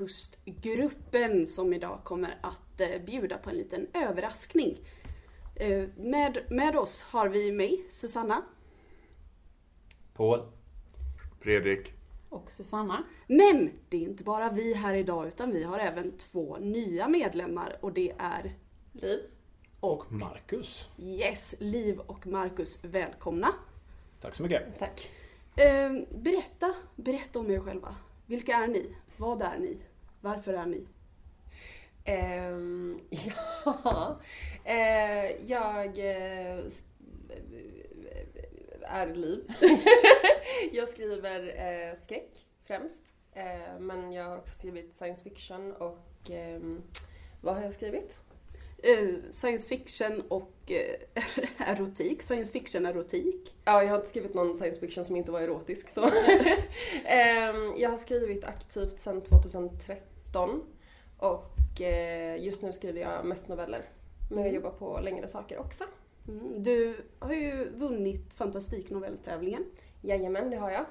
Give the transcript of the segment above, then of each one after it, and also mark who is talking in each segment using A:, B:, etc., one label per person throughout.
A: Västkustgruppen som idag kommer att eh, bjuda på en liten överraskning. Eh, Med, med oss har vi mig, Susanna.
B: Paul.
C: Fredrik.
D: Och Susanna.
A: Men det är inte bara vi här idag utan vi har även två nya medlemmar och det är
D: Liv.
B: Och Marcus.
A: Yes, Liv och Marcus. Välkomna!
B: Tack så mycket.
D: Tack.
A: Eh, berätta, berätta om er själva. Vilka är ni? Vad är ni? Varför är ni?
D: Ehm, ja, eh, jag eh, är Liv. jag skriver eh, skräck främst. Eh, men jag har också skrivit science fiction och ehm, vad har jag skrivit?
A: Eh, science fiction och eh, erotik. Science fiction erotik.
D: Ja, jag har inte skrivit någon science fiction som inte var erotisk. Så. Ehm, jag har skrivit aktivt sedan 2013 och eh, just nu skriver jag mest noveller. Men jag
A: Mm.
D: jobbar på längre saker också.
A: Mm, Du har ju vunnit Fantastiknovelltävlingen.
D: Jajamän, det har jag.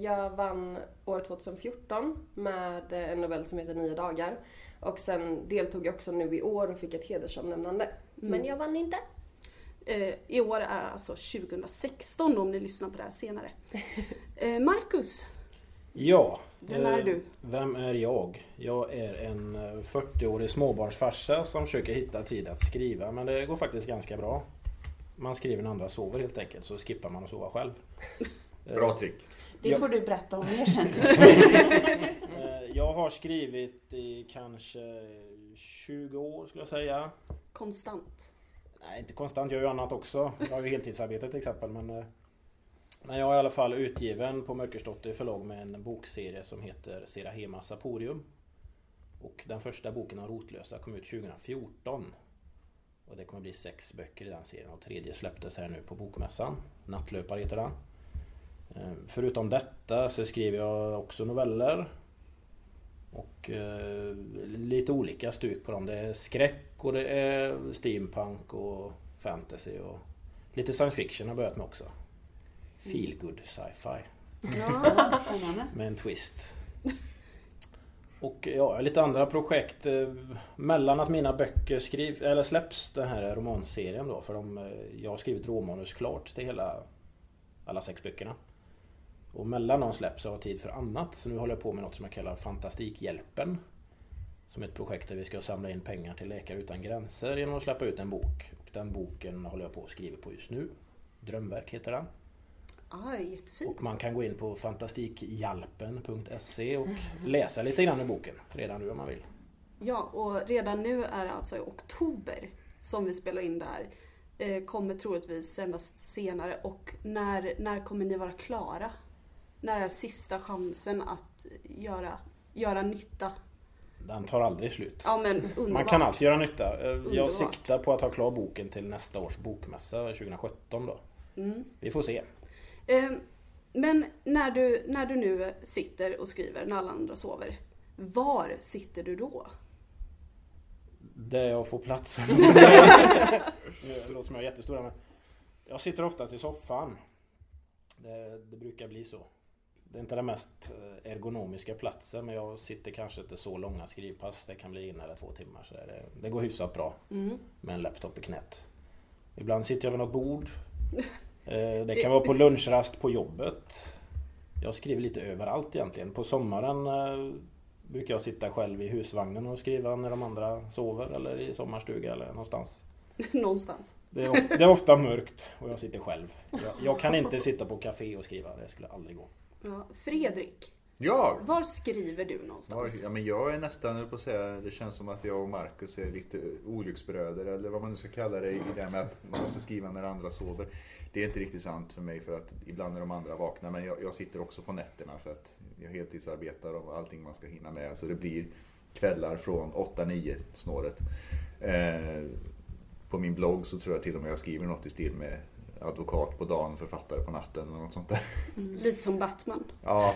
D: Jag vann år 2014 med en novell som heter Nio dagar. Och sen deltog jag också nu i år och fick ett hedersomnämnande. Men jag vann inte.
A: Eh, I år är alltså 2016 om ni lyssnar på det här senare. Eh, Marcus,
B: Ja.
A: Vem är
B: eh,
A: du?
B: Vem är jag? Jag är en eh, 40-årig småbarnsfarsa som försöker hitta tid att skriva men det går faktiskt ganska bra. Man skriver när andra sover helt enkelt så skippar man att sova själv.
C: Bra trick.
D: Det får du berätta om mer sen.
B: Jag har skrivit i kanske 20 år skulle jag säga.
A: konstant.
B: Nej, inte konstant. Jag gör ju annat också. Jag har ju heltidsarbete till exempel. Men, eh, men jag är i alla fall utgiven på Mörkersdotter förlag med en bokserie som heter Serahema Saporium. Och den första boken av Rotlösa kom ut 2014. Och det kommer bli sex böcker i den serien och tredje släpptes här nu på Bokmässan. Nattlöpare heter den. Eh, Förutom detta så skriver jag också noveller. Och eh, lite olika stuk på dem. Det är skräck och det är steampunk och fantasy och lite science fiction har börjat med också. Feel good sci-fi
A: Ja,
B: med en twist. Och ja, lite andra projekt. eh, Mellan att mina böcker skrivs, eller släpps den här romanserien då. För de, eh, jag har skrivit råmanus klart till hela, alla sex böckerna. Och mellan de släpps så har jag tid för annat. Så nu håller jag på med något som jag kallar Fantastikhjälpen. Som är ett projekt där vi ska samla in pengar till Läkare Utan Gränser genom att släppa ut en bok. Och den boken håller jag på att skriva på just nu. Drömverk heter den.
A: ah, jättefint.
B: Och man kan gå in på fantastikhjälpen.se och läsa lite grann i boken redan nu om man vill.
A: Ja, och redan nu är det alltså i oktober som vi spelar in det här. Eh, kommer troligtvis sändas senare och när, när kommer ni vara klara? När är sista chansen att göra, göra nytta?
B: Den tar aldrig slut.
A: Ja.
B: Man kan alltid göra nytta. Eh,
A: Underbart.
B: Jag siktar på att ha klar boken till nästa års bokmässa 2017 då.
A: Mm.
B: Vi får se.
A: Eh, men när du, när du nu sitter och skriver när alla andra sover, var sitter du då?
B: Där jag får plats. det låter som jag är jättestora men jag sitter ofta i soffan. Det, det brukar bli så. Det är inte den mest eh, ergonomiska platsen men jag sitter kanske inte så långa skrivpass. Det kan bli en eller två timmar. Så det, det går hyfsat bra
A: Mm.
B: med en laptop i knät. Ibland sitter jag vid något bord. Eh, Det kan vara på lunchrast på jobbet. Jag skriver lite överallt egentligen. På sommaren eh, brukar jag sitta själv i husvagnen och skriva när de andra sover eller i sommarstuga eller någonstans.
A: Någonstans.
B: Det är, of- det är ofta mörkt och jag sitter själv. Jag, jag kan inte sitta på café och skriva, det skulle aldrig gå.
A: Ja. Fredrik,
C: Ja!
A: var skriver du
C: Var,
A: någonstans?
C: ja, men jag är nästan, på att säga, det känns som att jag och Marcus är lite olycksbröder eller vad man nu ska kalla det i det här med att man måste skriva när andra sover. Det är inte riktigt sant för mig för att ibland är de andra vakna men jag, jag sitter också på nätterna för att jag heltidsarbetar och allting man ska hinna med. Så det blir kvällar från 8-9 snåret. Eh, på min blogg så tror jag till och med jag skriver något i stil med advokat på dagen, författare på natten eller något sånt där.
A: Lite som Batman.
C: Ja,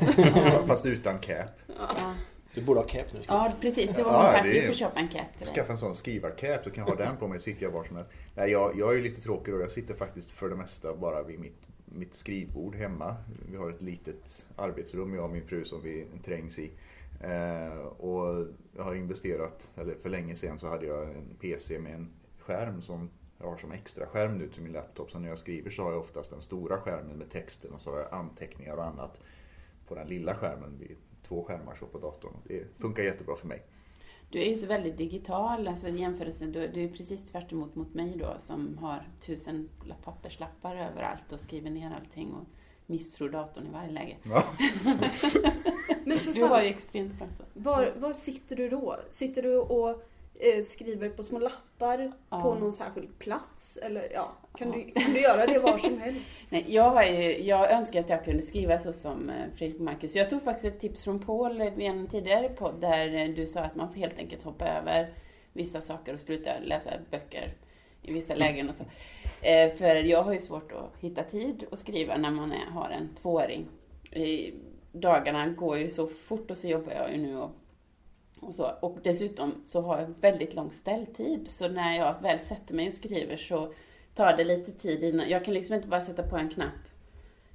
C: fast utan cap.
E: Ja.
B: Du borde ha cap nu.
E: ja, precis. Det var
C: Ja,
E: min Vi
C: är-
E: får köpa en cap till dig.
C: Skaffa en sån skrivarcap så kan jag ha den på mig sitter jag var som helst. Nej, jag, jag är ju lite tråkig och jag sitter faktiskt för det mesta bara vid mitt, mitt skrivbord hemma. Vi har ett litet arbetsrum jag och min fru som vi trängs i. Eh, och jag har investerat, eller för länge sedan så hade jag en PC med en skärm som jag har som extra skärm nu till min laptop. Så när jag skriver så har jag oftast den stora skärmen med texten och så har jag anteckningar och annat på den lilla skärmen vid två skärmar så på datorn. Det funkar jättebra för mig.
E: Du är ju så väldigt digital, alltså i jämförelse, du, du är precis tvärt emot mot mig då som har tusen papperslappar överallt och skriver ner allting och misstror datorn i varje läge.
C: Ja.
A: Men
E: Du har
A: Susanne,
E: ju extremt så.
A: var, var sitter du då? Sitter du och eh, skriver på små lappar
E: Ja.
A: på någon särskild plats? Eller ja, kan,
E: Ja.
A: du, kan du göra det var som helst?
E: Nej, jag, har ju, jag önskar att jag kunde skriva så som eh, Fredrik och Marcus. Jag tog faktiskt ett tips från Paul i en tidigare podd där eh, du sa att man får helt enkelt hoppa över vissa saker och sluta läsa böcker i vissa lägen och så. Eh, För jag har ju svårt att hitta tid att skriva när man är, har en tvååring. Eh, Dagarna går ju så fort och så jobbar jag ju nu och, och så. Och dessutom så har jag väldigt lång ställtid. Så när jag väl sätter mig och skriver så tar det lite tid innan. Jag kan liksom inte bara sätta på en knapp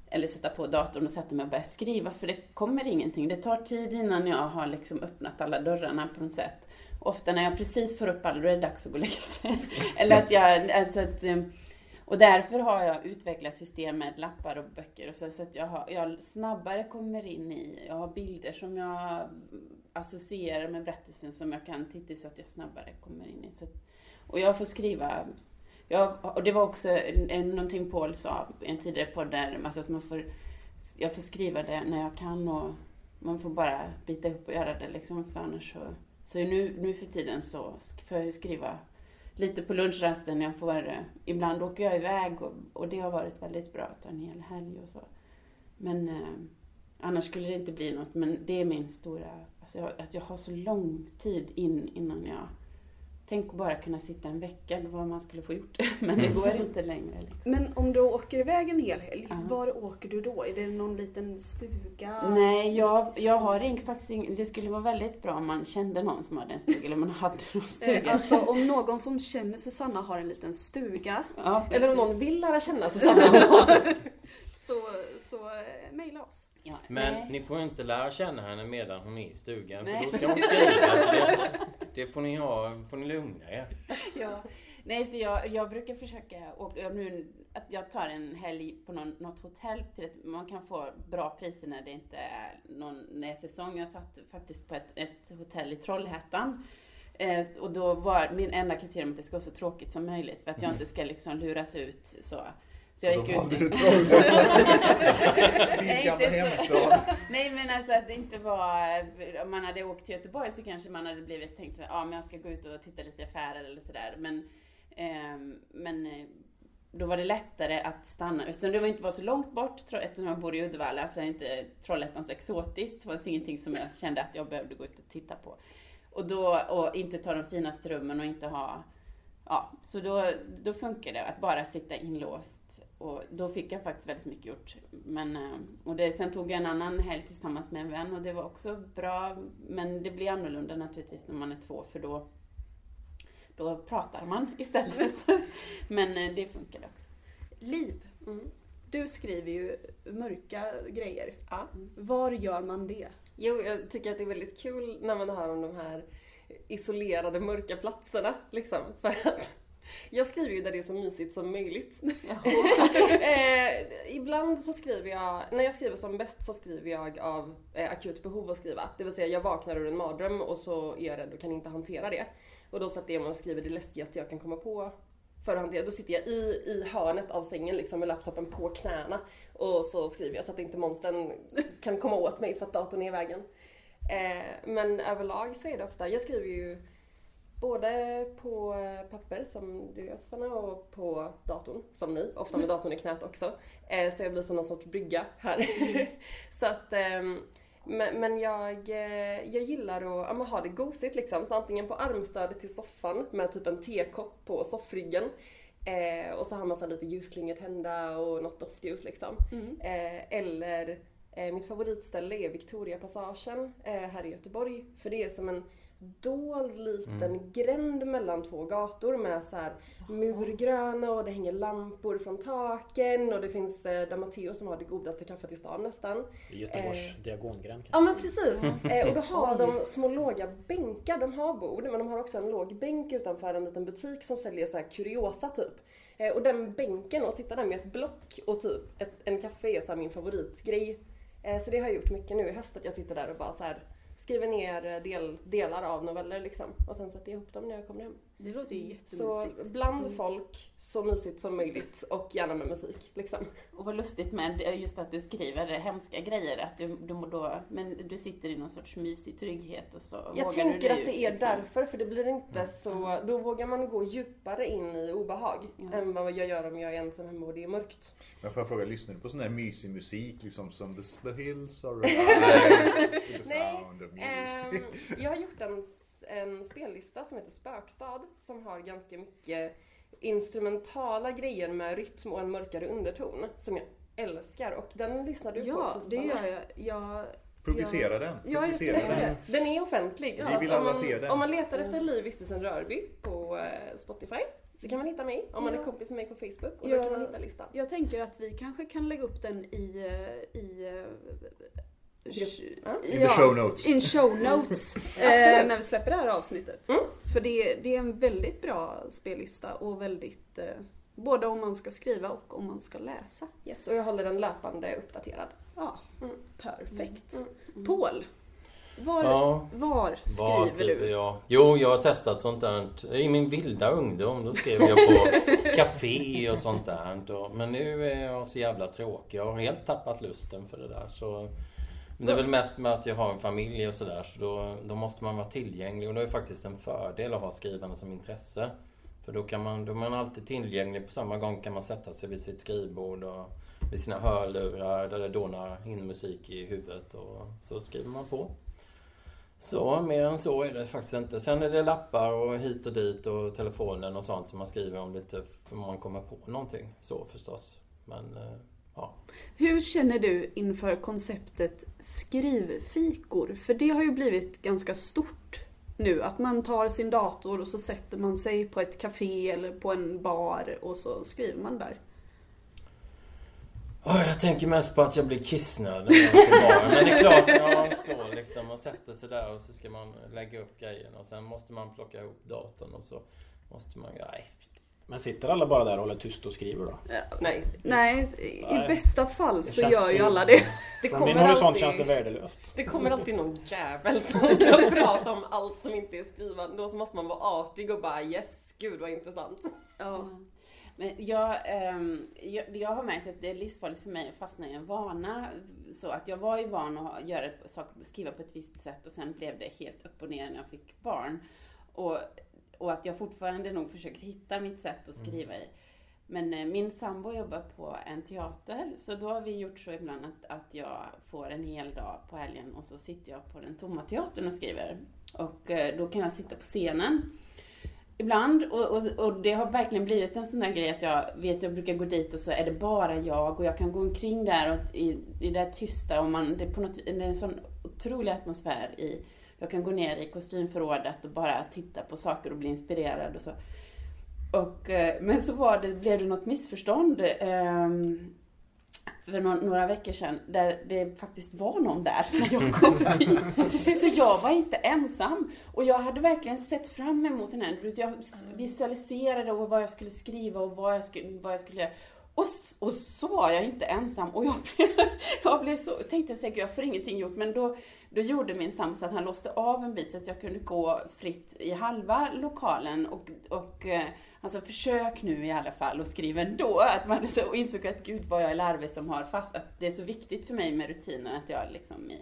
E: eller sätta på datorn och sätta mig och börja skriva för det kommer ingenting. Det tar tid innan jag har liksom öppnat alla dörrarna på något sätt. Ofta när jag precis får upp alla, då är det dags att gå och lägga sig. eller att jag, alltså att, eh, och därför har jag utvecklat system med lappar och böcker och så, så att jag, har, jag snabbare kommer in i, jag har bilder som jag associerar med berättelsen som jag kan titta i så att jag snabbare kommer in i. Så att, och jag får skriva jag, och det var också en, någonting Paul sa i en tidigare podd där, alltså att man får, jag får skriva det när jag kan och man får bara bita ihop och göra det liksom, för annars så, så nu, nu för tiden så får jag skriva lite på lunchrasten, jag får, eh, ibland åker jag iväg och, och det har varit väldigt bra att ta en hel helg och så. Men eh, annars skulle det inte bli något, men det är min stora, alltså jag, att jag har så lång tid in innan jag Tänk att bara kunna sitta en vecka, vad man skulle få gjort. Men det går inte längre. Liksom.
A: Men om du åker iväg en hel helg,
E: Ja.
A: var åker du då? Är det någon liten stuga?
E: Nej, jag, jag har ing, faktiskt ing, Det skulle vara väldigt bra om man kände någon som hade en stuga, eller man hade någon
A: Eh,
E: stuga.
A: Alltså om någon som känner Susanna har en liten stuga
E: ja,
D: Eller om någon vill lära känna Susanna.
A: så, så eh, mejla oss.
E: Ja,
F: Men
E: nej.
F: ni får inte lära känna henne medan hon är i stugan.
E: Nej.
F: För då ska hon skriva. Det, får ni ha, får ni lugna er.
E: Ja. Nej, så jag, jag brukar försöka åka, nu, att jag tar en helg på någon, något hotell till ett, man kan få bra priser när det inte är någon när är säsong. Jag satt faktiskt på ett, ett hotell i Trollhättan. Eh, och då var min enda kriterium att det ska vara så tråkigt som möjligt för att jag inte ska liksom luras ut så. Så jag gick ut
C: valde
E: i-
C: du Trollhättan. Din
E: Nej,
C: gamla hemstad.
E: Nej men alltså att det inte var, om man hade åkt till Göteborg så kanske man hade blivit tänkt så ja men jag ska gå ut och titta lite i affärer eller sådär. Men, ehm, men eh, då var det lättare att stanna, eftersom det var inte var så långt bort, eftersom jag bor i Uddevalla så är inte Trollhättan så exotiskt. Det fanns ingenting som jag kände att jag behövde gå ut och titta på. Och då, och inte ta de finaste rummen och inte ha, ja, så då, då funkar det att bara sitta inlåst. Och då fick jag faktiskt väldigt mycket gjort. Men, eh, och det, sen tog jag en annan helg tillsammans med en vän och det var också bra. Men det blir annorlunda naturligtvis när man är två för då, då pratar man istället. Men eh, det funkar också.
A: Liv,
D: Mm.
A: du skriver ju mörka grejer.
D: Ja.
A: Var gör man det?
D: Jo, jag tycker att det är väldigt kul när man hör om de här isolerade mörka platserna. Liksom, för att jag skriver ju där det är så mysigt som möjligt. eh, ibland så skriver jag, när jag skriver som bäst så skriver jag av eh, akut behov att skriva. Det vill säga jag vaknar ur en mardröm och så är jag rädd och kan inte hantera det. Och då sätter jag mig och skriver det läskigaste jag kan komma på för att hantera. Då sitter jag i, i hörnet av sängen liksom med laptopen på knäna och så skriver jag så att inte monstren kan komma åt mig för att datorn är i vägen. Eh, men överlag så är det ofta, jag skriver ju både på eh, papper som du gör Susanna och på datorn som ni, ofta med datorn i knät också. Eh, så jag blir som någon sorts brygga här. så att ehm, Men, jag, eh, jag gillar att ja, ha det gosigt liksom. Så antingen på armstödet till soffan med typ en tekopp på soffryggen. Och så har man så lite ljusslingor tända och något doftljus liksom.
A: Mm.
D: Eller mitt favoritställe är Victoriapassagen eh, här i Göteborg. För det är som en dold liten gränd mellan två gator med så här murgröna och det hänger lampor från taken och det finns eh, där Matteo som har det godaste kaffet i stan nästan.
B: I Göteborgs
D: Eh.
B: diagongränd.
D: Ja men precis! Eh, och då har de små låga bänkar, de har bord men de har också en låg bänk utanför en liten butik som säljer så här kuriosa typ. Eh, och den bänken och sitta där med ett block och typ ett, en kaffe är så här min favoritgrej. Eh, så det har jag gjort mycket nu i höst att jag sitter där och bara så här skriver ner eh, del, delar av noveller liksom och sen sätter jag ihop dem när jag kommer hem.
A: Det låter ju
D: Så
A: jättemysigt.
D: bland folk, så mysigt som möjligt och gärna med musik liksom.
E: Och vad lustigt med just att du skriver hemska grejer, att du, du då, men du sitter i någon sorts mysig trygghet och så vågar
D: Jag
E: du
D: tänker
E: dig
D: att det
E: ut,
D: är
E: liksom.
D: därför, för det blir inte så... Då vågar man gå djupare in i obehag
E: Ja.
D: än vad jag gör om jag är ensam hemma och det är mörkt.
C: Men får jag fråga, lyssnar du på sån här mysig musik liksom som The, the Hills are alive the
D: Nej,
C: sound of music?
D: jag har gjort en, en spellista som heter Spökstad som har ganska mycket instrumentala grejer med rytm och en mörkare underton som jag älskar och den lyssnar du på
A: Ja,
D: också
A: det
D: Susanna.
A: gör jag. jag
C: Publicera den.
A: Ja, jag
C: Publicera
A: tycker
C: den.
A: det.
D: Den är offentlig.
C: Vi vill
D: om
C: alla
D: man,
C: se den.
D: Om man letar efter Liv Vistisen Rörby på eh, Spotify så kan man hitta mig. Om man
A: Ja.
D: är kompis med mig på Facebook och
A: Ja.
D: då kan man hitta listan.
A: Jag tänker att vi kanske kan lägga upp den i... eh, i
D: Ja.
C: In the show notes.
A: In show notes. eh, när vi släpper det här avsnittet.
D: Mm.
A: För det, det är en väldigt bra spellista och väldigt... Eh, både om man ska skriva och om man ska läsa.
D: Yes, och jag håller den löpande uppdaterad.
A: Ja,
D: Mm.
A: perfekt.
D: Mm.
A: Paul, var,
F: Ja,
A: var skriver,
F: vad skriver
A: du?
F: jag? Jo, jag har testat sånt där. I min vilda ungdom, då skrev jag på café och sånt där. Men nu är jag så jävla tråkig. Jag har helt tappat lusten för det där. Så men det är väl mest med att jag har en familj och sådär. Så då, då måste man vara tillgänglig. Och det är faktiskt en fördel att ha skrivande som intresse. För då, kan man, då är man alltid tillgänglig. På samma gång kan man sätta sig vid sitt skrivbord och vid sina hörlurar där det dånar in musik i huvudet. Och så skriver man på. Så, mer än så är det faktiskt inte. Sen är det lappar och hit och dit och telefonen och sånt som man skriver om lite om man kommer på någonting. Så förstås. Men eh, ja.
A: Hur känner du inför konceptet skrivfikor? För det har ju blivit ganska stort nu. Att man tar sin dator och så sätter man sig på ett café eller på en bar och så skriver man där.
F: Jag tänker mest på att jag blir kissnödig när jag ska vara. Men det är klart, ja, så liksom. Man sätter sig där och så ska man lägga upp grejerna och sen måste man plocka ihop datorn och så måste man... Nej.
B: Men sitter alla bara där och håller tyst och skriver då?
D: Nej.
A: Nej, i
B: Nej.
A: bästa fall så gör ju alla det.
D: Det
B: Från min horisont
D: alltid-
B: känns det värdelöst.
D: Det kommer alltid någon jävel som ska prata om allt som inte är skrivande. Då så måste man vara artig och bara yes, gud vad intressant.
A: Ja.
E: Men jag, ehm, jag, jag har märkt att det är livsfarligt för mig att fastna i en vana. Så att jag var ju van att göra skriva på ett visst sätt och sen blev det helt upp och ner när jag fick barn. Och, och att jag fortfarande nog försöker hitta mitt sätt att skriva i. Men eh, min sambo jobbar på en teater, så då har vi gjort så ibland att, att jag får en hel dag på helgen och så sitter jag på den tomma teatern och skriver. Och eh, då kan jag sitta på scenen Ibland, och, och, och det har verkligen blivit en sån där grej att jag vet, jag brukar gå dit och så är det bara jag och jag kan gå omkring där och i, i det där tysta och man, det är på något det är en sån otrolig atmosfär i, jag kan gå ner i kostymförrådet och bara titta på saker och bli inspirerad och så. Och, eh, men så var det, blev det något missförstånd ehm, för nå- några veckor sedan där det faktiskt var någon där när jag kom dit. Så jag var inte ensam. Och jag hade verkligen sett fram emot den här. Jag visualiserade och vad jag skulle skriva och vad jag skulle, vad jag skulle göra. Och, och så var jag inte ensam. Och jag blev, jag blev så, tänkte säkert jag får ingenting gjort. Men då, då gjorde min sambo så att han låste av en bit så att jag kunde gå fritt i halva lokalen. Och, och eh, alltså försök nu i alla fall och skriv ändå. Att man så, och insåg att gud vad jag är larvig som har fast. Att det är så viktigt för mig med rutinen att jag liksom i,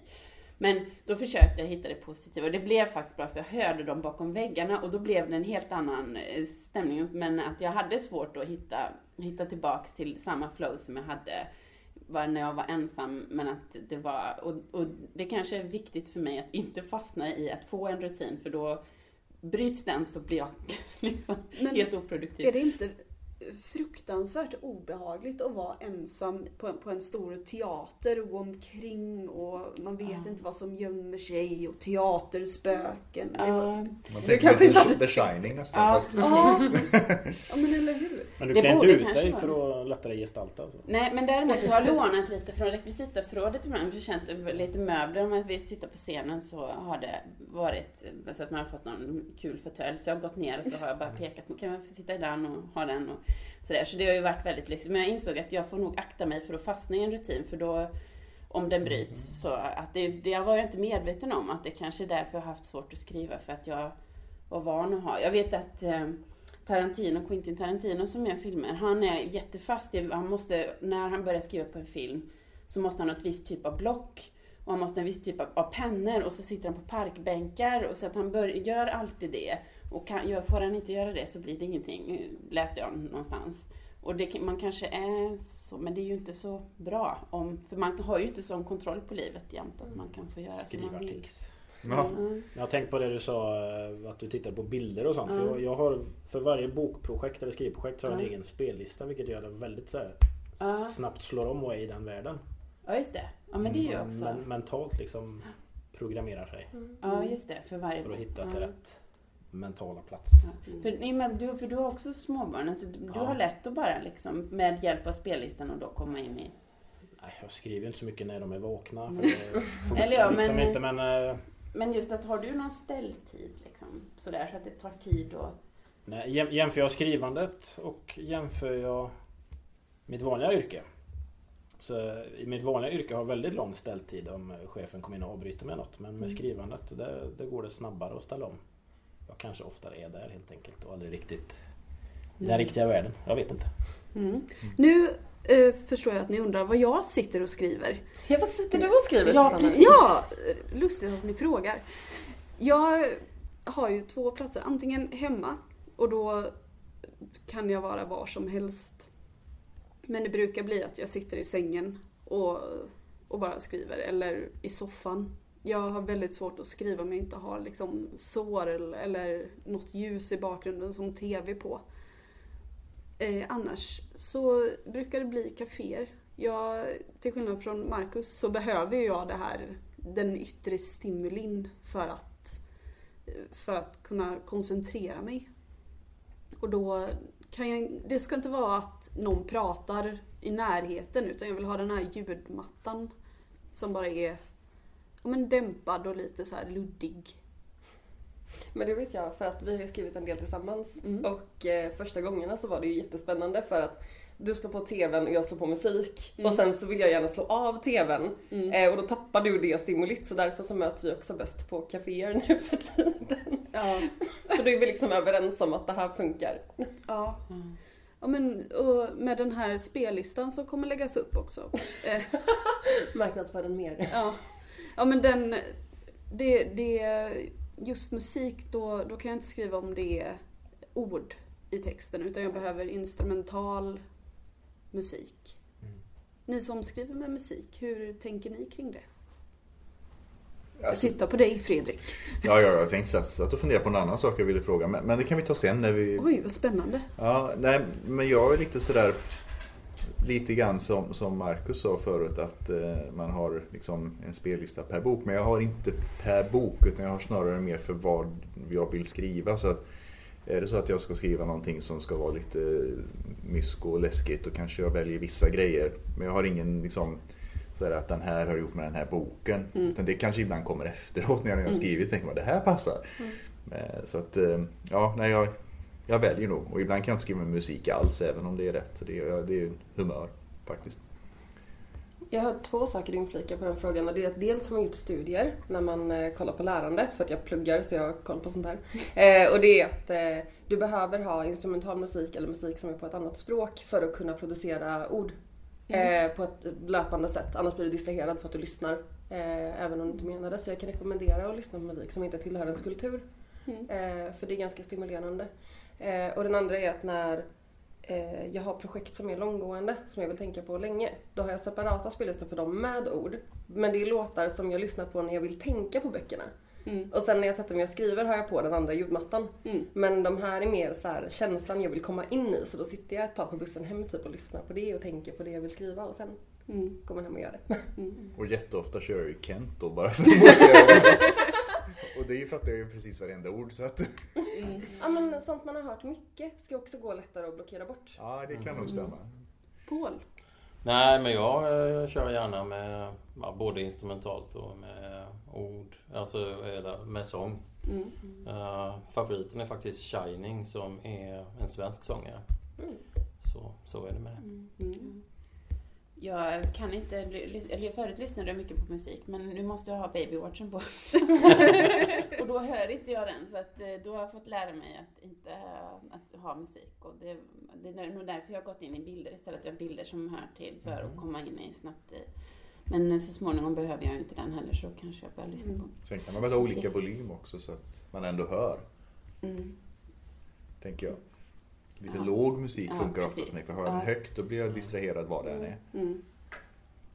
E: men då försökte jag hitta det positiva och det blev faktiskt bra för jag hörde dem bakom väggarna och då blev det en helt annan eh, stämning. Men att jag hade svårt att hitta, hitta tillbaks till samma flow som jag hade var när jag var ensam men att det var, och, och det kanske är viktigt för mig att inte fastna i att få en rutin för då bryts den så blir jag liksom
A: Men
E: helt oproduktiv.
A: är det inte fruktansvärt obehagligt att vara ensam på en, på en stor teater och gå omkring och man vet
E: Ja.
A: inte vad som gömmer sig och teaterspöken. Det var-
E: Ja,
C: Man tänker
A: kanske
C: lite
A: inte
C: The Shining nästan.
E: Ja.
C: Fast,
A: Ja, ja men eller hur?
B: Men du
E: borde
B: ut dig för att lättare gestalta? Så.
E: Nej, men däremot så har jag lånat lite från rekvisitaförrådet ibland. För känt lite möbler. Om vi sitter på scenen så har det varit så att man har fått någon kul fåtölj. Så jag har gått ner och så har jag bara pekat på kan man få sitta i den och ha den och sådär. Så det har ju varit väldigt lyxigt. Men jag insåg att jag får nog akta mig för att fastna i en rutin. För då, om den bryts, så att det, det var jag inte medveten om. Att det kanske är därför jag har haft svårt att skriva. För att jag var van att ha. Jag vet att eh, Tarantino, Quentin Tarantino som gör filmer, han är jättefast i, han måste, när han börjar skriva på en film så måste han ha ett visst typ av block och han måste ha en viss typ av, av pennor och så sitter han på parkbänkar och så att han bör, gör alltid det. Och kan, gör, får han inte göra det så blir det ingenting, läste jag någonstans. Och det, man kanske är så, men det är ju inte så bra om, för man har ju inte sån kontroll på livet jämt att man kan få göra som man vill.
C: Ja.
E: Mm.
B: Jag har tänkt på det du sa eh, att du tittar på bilder och sånt. För
E: Ja.
B: jag, jag har för varje bokprojekt eller skrivprojekt så har jag en
E: Ja.
B: egen spellista vilket gör det väldigt så här, snabbt slår om och är i den världen.
E: Ja, just det. Ja, men det är ju
B: Man
E: också.
B: men, mentalt liksom programmerar sig
E: Ja, just det. För varje
B: för att hitta
E: ja.
B: till rätt mentala plats.
E: Ja. För, nej, men du, för du har också småbarn. Alltså, du, du
B: Ja.
E: har lätt att bara liksom, med hjälp av spellistan och då komma in i...
B: Nej, jag skriver inte så mycket när de är vakna. För
E: Mm.
B: det funkar
E: Eller ja,
B: liksom
E: men-
B: inte men... eh,
E: Men just att har du någon ställtid liksom? Sådär så att det tar tid och...
B: Nej, jäm- jämför jag skrivandet och jämför jag mitt vanliga yrke. Så i mitt vanliga yrke har jag väldigt lång ställtid om chefen kommer in och avbryter med något. Men med
E: Mm.
B: skrivandet, där, där går det snabbare att ställa om. Jag kanske oftare är där helt enkelt och aldrig riktigt i den
E: Mm.
B: riktiga världen. Jag vet inte.
A: Mm. Nu eh, förstår jag att ni undrar vad jag sitter och skriver.
D: Ja, vad sitter du och skriver
A: Ja, precis. Ja, lustigt att ni frågar. Jag har ju två platser, antingen hemma och då kan jag vara var som helst. Men det brukar bli att jag sitter i sängen och, och bara skriver, eller i soffan. Jag har väldigt svårt att skriva om jag inte har liksom sår eller, eller något ljus i bakgrunden som TV på. Eh, annars så brukar det bli kaféer. Jag, till skillnad från Marcus så behöver jag det här, den yttre stimulin för att, för att kunna koncentrera mig. Och då kan jag, det ska inte vara att någon pratar i närheten utan jag vill ha den här ljudmattan som bara är ja, men dämpad och lite så här luddig.
D: Men det vet jag för att vi har ju skrivit en del tillsammans
A: Mm.
D: och eh, första gångerna så var det ju jättespännande för att du slår på TVn och jag slår på musik
A: Mm.
D: och sen så vill jag gärna slå av TVn
A: Mm.
D: eh, och då tappar du det stimulit så därför så möts vi också bäst på kaféer nu för tiden.
A: Ja,
D: För då är vi liksom överens om att det här funkar.
A: ja.
E: Mm.
A: ja men, och med den här spellistan som kommer läggas upp också. Eh,
D: Marknadsför den mer.
A: Ja, ja men den... Det, det, just musik, då, då kan jag inte skriva om det är ord i texten utan jag behöver instrumental musik.
B: Mm.
A: Ni som skriver med musik, hur tänker ni kring det?
C: Alltså,
A: jag tittar på dig Fredrik.
C: ja, ja, jag tänkte satt och funderade på en annan sak jag ville fråga. Men, men det kan vi ta sen när vi...
A: Oj, vad spännande.
C: Ja, nej, men jag är lite sådär lite grann som, som Marcus sa förut att eh, man har liksom en spellista per bok. Men jag har inte per bok utan jag har snarare mer för vad jag vill skriva. Så att är det så att jag ska skriva någonting som ska vara lite mysko och läskigt då kanske jag väljer vissa grejer. Men jag har ingen liksom sådär att den här har gjort med den här boken.
A: Mm.
C: Utan det kanske ibland kommer efteråt när jag har
A: Mm.
C: skrivit. Tänker man det här passar.
A: Mm.
C: Eh, Så att eh, ja, nej jag, jag väljer nog. Och ibland kan jag inte skriva musik alls även om det är rätt. Så det, är- det är humör faktiskt.
D: Jag har två saker att inflika på den frågan och det är att dels har man gjort studier när man eh, kollar på lärande för att jag pluggar så jag har koll på sånt här. Eh, och det är att eh, du behöver ha instrumental musik eller musik som är på ett annat språk för att kunna producera ord eh, på ett löpande sätt. Annars blir du distraherad för att du lyssnar även om du inte menar det. Så jag kan rekommendera att lyssna på musik som inte tillhör ens kultur.
A: Mm.
D: För det är ganska stimulerande. Och den andra är att när eh, jag har projekt som är långgående, som jag vill tänka på länge. Då har jag separata spellistor för dem med ord. Men det är låtar som jag lyssnar på när jag vill tänka på böckerna.
A: Mm.
D: Och sen när jag sätter mig och skriver har jag på den andra ljudmattan.
A: Mm.
D: Men de här är mer så här, känslan jag vill komma in i. Så då sitter jag ett tag på bussen hem typ och lyssnar på det och tänker på det jag vill skriva och sen
A: Mm.
D: går man hem och gör det.
C: Och jätteofta kör jag ju Kent då bara för att det. Och det är ju för att det är precis varenda ord så att
D: Ja men sånt man har hört mycket ska också gå lättare att blockera bort.
C: ja det kan nog stämma.
A: Paul?
F: Nej, men jag eh, kör gärna med ja, både instrumentalt och med ord, alltså eller med sång.
A: Mm.
F: Eh, favoriten är faktiskt Shining som är en svensk sångare.
D: Mm.
F: Så, så är det med det.
A: Mm.
E: Jag kan inte, eller förut lyssnade jag mycket på musik men nu måste jag ha babywatchen på. och då hör inte jag den så att eh, då har jag fått lära mig att inte att ha musik. Och det, det är nog därför jag har gått in i bilder istället. Jag har bilder som hör till för att komma in i snabbt i. Men så småningom behöver jag inte den heller så då kanske jag börjar lyssna på.
C: Sen kan man väl ha olika volym också så att man ändå hör,
A: Mm.
C: tänker jag. Lite
E: Ja.
C: låg musik
E: Ja,
C: funkar ofta för mig, för hör jag den
E: Ja.
C: högt då blir jag distraherad vad det än är.
A: Mm.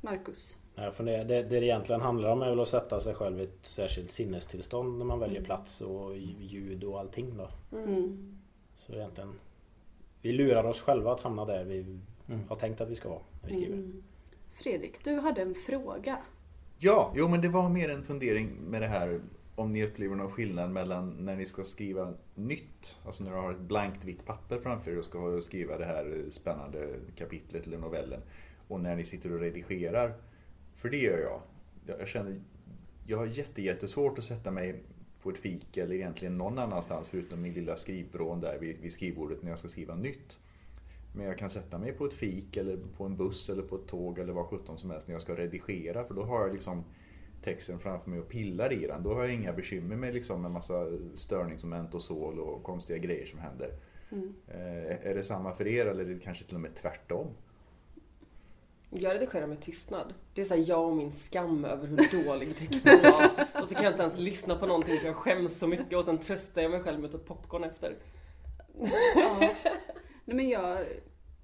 A: Marcus?
B: Jag funderar, det, det det egentligen handlar om är väl att sätta sig själv i ett särskilt sinnestillstånd när man väljer plats och ljud och allting då.
A: Mm.
B: Så egentligen Vi lurar oss själva att hamna där vi
F: Mm.
B: har tänkt att vi ska vara när vi skriver.
A: Mm. Fredrik, du hade en fråga.
C: Ja, jo men det var mer en fundering med det här om ni upplever någon skillnad mellan när ni ska skriva nytt, alltså när du har ett blankt vitt papper framför er och ska skriva det här spännande kapitlet eller novellen och när ni sitter och redigerar. För det gör jag. Jag känner, jag har jättesvårt att sätta mig på ett fik eller egentligen någon annanstans förutom min lilla skrivvrån där vid, vid skrivbordet när jag ska skriva nytt. Men jag kan sätta mig på ett fik eller på en buss eller på ett tåg eller vad sjutton som helst när jag ska redigera för då har jag liksom texten framför mig och pillar i den. Då har jag inga bekymmer med liksom en massa störningsmoment och sål och konstiga grejer som händer.
A: Mm.
C: Eh, är det samma för er eller är det kanske till och med tvärtom?
D: Jag redigerar med tystnad. Det är såhär jag och min skam över hur dålig texten var. Och så kan jag inte ens lyssna på någonting för jag skäms så mycket och sen tröstar jag mig själv med ett popcorn efter.
A: Ja. Nej, men jag,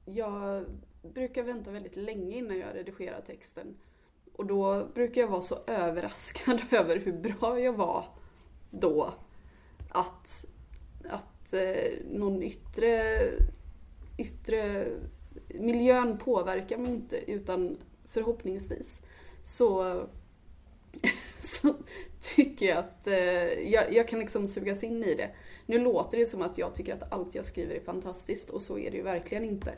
A: jag brukar vänta väldigt länge innan jag redigerar texten. Och då brukar jag vara så överraskad över hur bra jag var då. Att, att eh, någon yttre, yttre miljön påverkar mig inte utan förhoppningsvis så, så tycker jag att eh, jag, jag kan liksom sugas in i det. Nu låter det som att jag tycker att allt jag skriver är fantastiskt och så är det ju verkligen inte.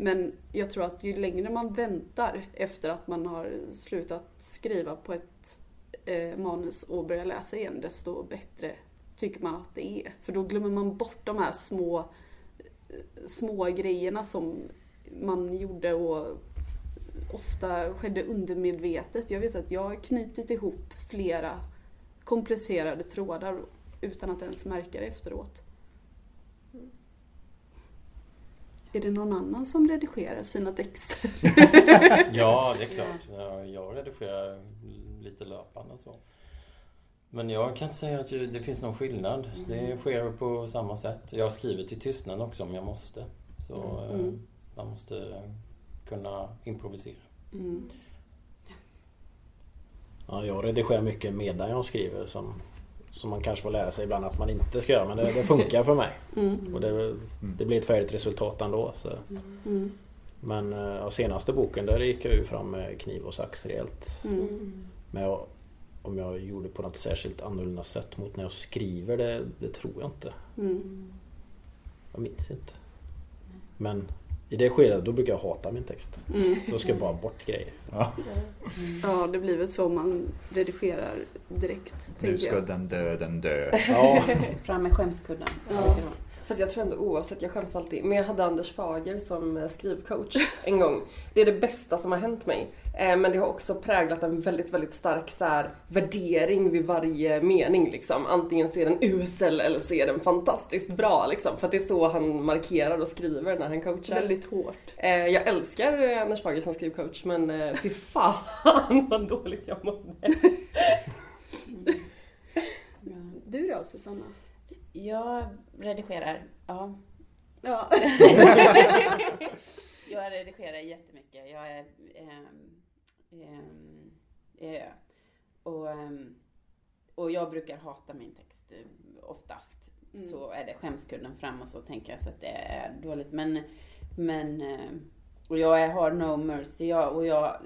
A: Men jag tror att ju längre man väntar efter att man har slutat skriva på ett eh, manus och börjar läsa igen desto bättre tycker man att det är. För då glömmer man bort de här små, eh, små grejerna som man gjorde och ofta skedde undermedvetet. Jag vet att jag har knutit ihop flera komplicerade trådar utan att ens märka det efteråt. Är det någon annan som redigerar sina texter?
F: Ja, det är klart. Ja, Jag redigerar lite löpande och så. Men jag kan inte säga att det finns någon skillnad. Det sker på samma sätt. Jag skriver till tystnad också om jag måste. Så eh,
A: Mm.
F: man måste kunna improvisera.
A: Mm.
B: Ja, jag redigerar mycket medan jag skriver som, som man kanske får lära sig ibland att man inte ska göra men det, det funkar för mig.
A: Mm.
B: Och det, det blir ett färdigt resultat ändå. Så.
A: Mm.
B: Men eh, ja, senaste boken där gick jag ju fram med kniv och sax rejält.
A: Mm.
B: Men jag, om jag gjorde på något särskilt annorlunda sätt mot när jag skriver det, det tror jag inte.
A: Mm.
B: Jag minns inte. Men i det skedet då brukar jag hata min text.
A: Mm.
B: Då ska jag bara bort grejer.
C: Ja.
A: Ja, det blir väl så man redigerar direkt.
C: Nu ska
A: jag.
C: den döden dö.
B: Ja,
E: Fram med skämskudden.
A: Ja.
D: Fast jag tror ändå oavsett, jag skäms alltid. Men jag hade Anders Fager som eh, skrivcoach en gång. Det är det bästa som har hänt mig. Eh, Men det har också präglat en väldigt, väldigt stark så här, värdering vid varje mening. Liksom. Antingen så är den usel eller så är den fantastiskt bra. Liksom. För att det är så han markerar och skriver när han coachar.
A: Väldigt hårt.
D: Eh, Jag älskar Anders Fager som skrivcoach men fy fan vad dåligt jag mådde.
A: Du då Susanna?
E: Jag redigerar, ja.
A: Ja.
E: jag redigerar jättemycket. Jag är... ehm, ehm, eh, och, ehm, och jag brukar hata min text eh, oftast.
A: Mm.
E: Så är det skämskudden fram och så tänker jag så att det är dåligt. Men, men eh, och jag har no mercy jag, och jag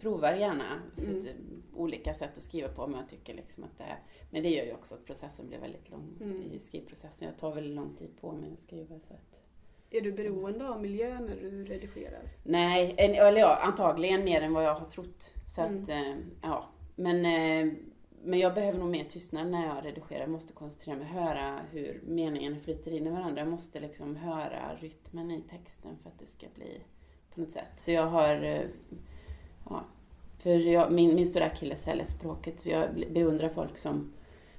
E: provar gärna
A: Mm.
E: Olika sätt att skriva på om jag tycker liksom att det är. Men det gör ju också att processen blir väldigt lång
A: Mm.
E: i skrivprocessen. Jag tar väldigt lång tid på mig att skriva. Så att,
A: Är du beroende av miljön när du redigerar?
E: Nej, eller ja, antagligen mer än vad jag har trott. Så
A: Mm.
E: att, eh, ja. Men, eh, men jag behöver nog mer tystnad när jag redigerar. Jag måste koncentrera mig, höra hur meningarna flyter in i varandra. Jag måste liksom höra rytmen i texten för att det ska bli på något sätt. Så jag har, eh, ja. För jag, min, min stora akilleshäl är språket. Jag beundrar folk som,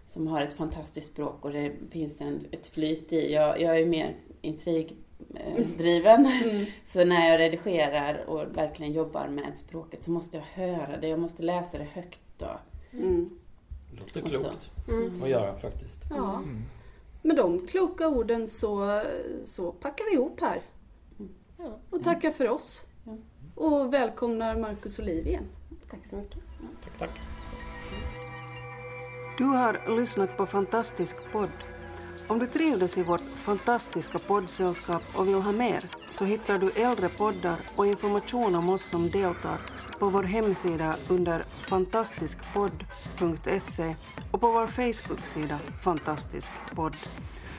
E: som har ett fantastiskt språk och det finns en, ett flyt i. Jag, jag är mer intrigdriven.
A: Mm.
E: Så när jag redigerar och verkligen jobbar med språket så måste jag höra det. Jag måste läsa det högt då.
A: Mm.
F: Låter klokt
D: Mm.
F: att göra faktiskt.
A: Ja. Med de kloka orden så, så packar vi ihop här.
D: Ja,
A: Och tackar för oss. Och välkomnar Marcus Oliv igen.
D: Tack så mycket.
F: Tack, tack.
G: Du har lyssnat på Fantastisk podd. Om du trivdes i vårt fantastiska poddsällskap och vill ha mer så hittar du äldre poddar och information om oss som deltar på vår hemsida under fantastiskpodd.se och på vår Facebook-sida Fantastisk podd.